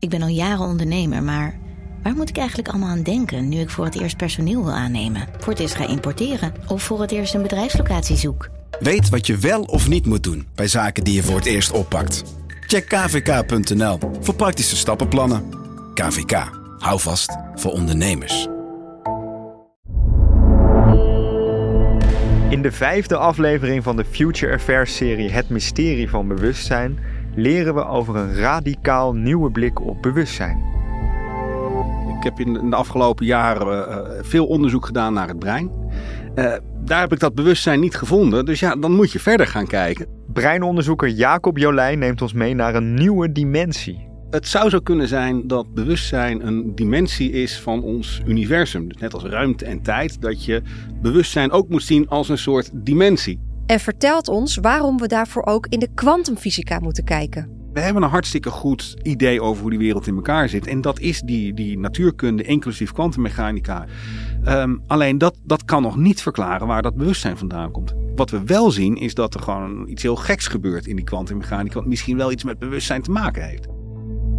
Ik ben al jaren ondernemer, maar waar moet ik eigenlijk allemaal aan denken nu ik voor het eerst personeel wil aannemen, voor het eerst ga importeren of voor het eerst een bedrijfslocatie zoek? Weet wat je wel of niet moet doen bij zaken die je voor het eerst oppakt. Check kvk.nl voor praktische stappenplannen. KVK, hou vast voor ondernemers. In de vijfde aflevering van de Future Affairs serie Het Mysterie van Bewustzijn leren we over een radicaal nieuwe blik op bewustzijn. Ik heb in de afgelopen jaren uh, veel onderzoek gedaan naar het brein. Uh, daar heb ik dat bewustzijn niet gevonden, dus ja, dan moet je verder gaan kijken. Breinonderzoeker Jacob Jolijn neemt ons mee naar een nieuwe dimensie. Het zou zo kunnen zijn dat bewustzijn een dimensie is van ons universum. Dus net als ruimte en tijd, dat je bewustzijn ook moet zien als een soort dimensie. En vertelt ons waarom we daarvoor ook in de kwantumfysica moeten kijken. We hebben een hartstikke goed idee over hoe die wereld in elkaar zit. En dat is die, die natuurkunde, inclusief kwantummechanica. Um, alleen dat, dat kan nog niet verklaren waar dat bewustzijn vandaan komt. Wat we wel zien is dat er gewoon iets heel geks gebeurt in die kwantummechanica. Wat misschien wel iets met bewustzijn te maken heeft.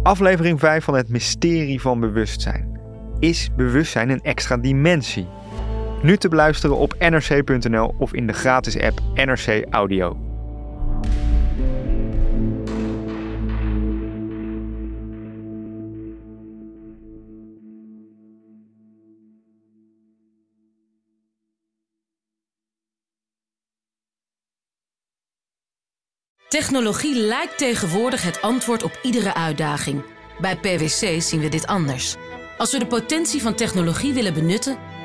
Aflevering 5 van het mysterie van bewustzijn. Is bewustzijn een extra dimensie? Nu te beluisteren op nrc.nl of in de gratis app NRC Audio. Technologie lijkt tegenwoordig het antwoord op iedere uitdaging. Bij PwC zien we dit anders. Als we de potentie van technologie willen benutten,